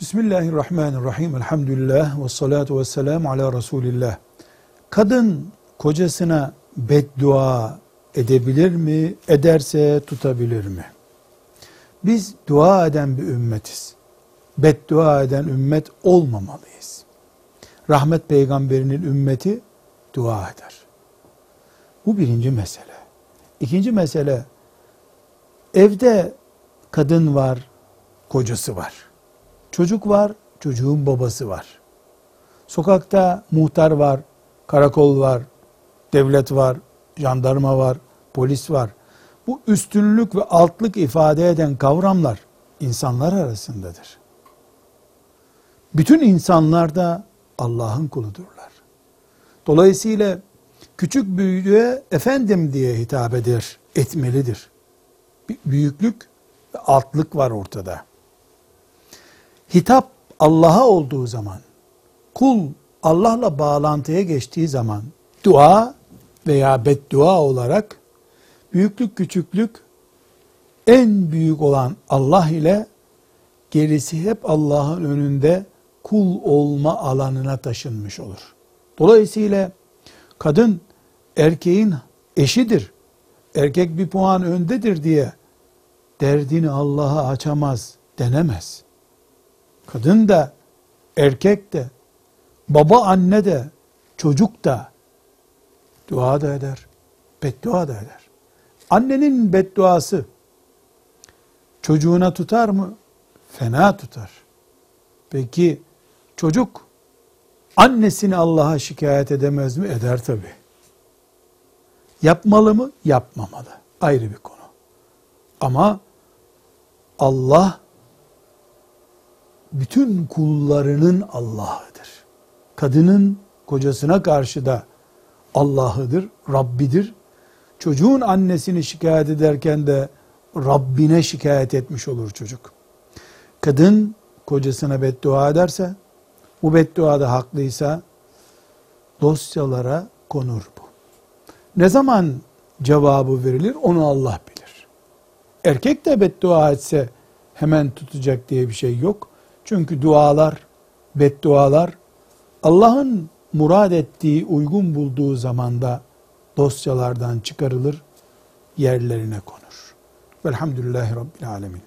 Bismillahirrahmanirrahim. Elhamdülillah ve salatu ve selamu ala Resulillah. Kadın kocasına beddua edebilir mi? Ederse tutabilir mi? Biz dua eden bir ümmetiz. Beddua eden ümmet olmamalıyız. Rahmet peygamberinin ümmeti dua eder. Bu birinci mesele. İkinci mesele, evde kadın var, kocası var. Çocuk var, çocuğun babası var. Sokakta muhtar var, karakol var, devlet var, jandarma var, polis var. Bu üstünlük ve altlık ifade eden kavramlar insanlar arasındadır. Bütün insanlar da Allah'ın kuludurlar. Dolayısıyla küçük büyüğe efendim diye hitap eder, etmelidir. Bir büyüklük ve altlık var ortada. Hitap Allah'a olduğu zaman, kul Allah'la bağlantıya geçtiği zaman dua veya beddua olarak büyüklük küçüklük en büyük olan Allah ile gerisi hep Allah'ın önünde kul olma alanına taşınmış olur. Dolayısıyla kadın erkeğin eşidir. Erkek bir puan öndedir diye derdini Allah'a açamaz denemez. Kadın da, erkek de, baba anne de, çocuk da dua da eder, beddua da eder. Annenin bedduası çocuğuna tutar mı? Fena tutar. Peki çocuk annesini Allah'a şikayet edemez mi? Eder tabi. Yapmalı mı? Yapmamalı. Ayrı bir konu. Ama Allah bütün kullarının Allah'ıdır. Kadının kocasına karşı da Allah'ıdır, Rabbidir. Çocuğun annesini şikayet ederken de Rabbine şikayet etmiş olur çocuk. Kadın kocasına beddua ederse, bu beddua da haklıysa dosyalara konur bu. Ne zaman cevabı verilir onu Allah bilir. Erkek de beddua etse hemen tutacak diye bir şey yok. Çünkü dualar, beddualar Allah'ın murad ettiği, uygun bulduğu zamanda dosyalardan çıkarılır, yerlerine konur. Velhamdülillahi Rabbil Alemin.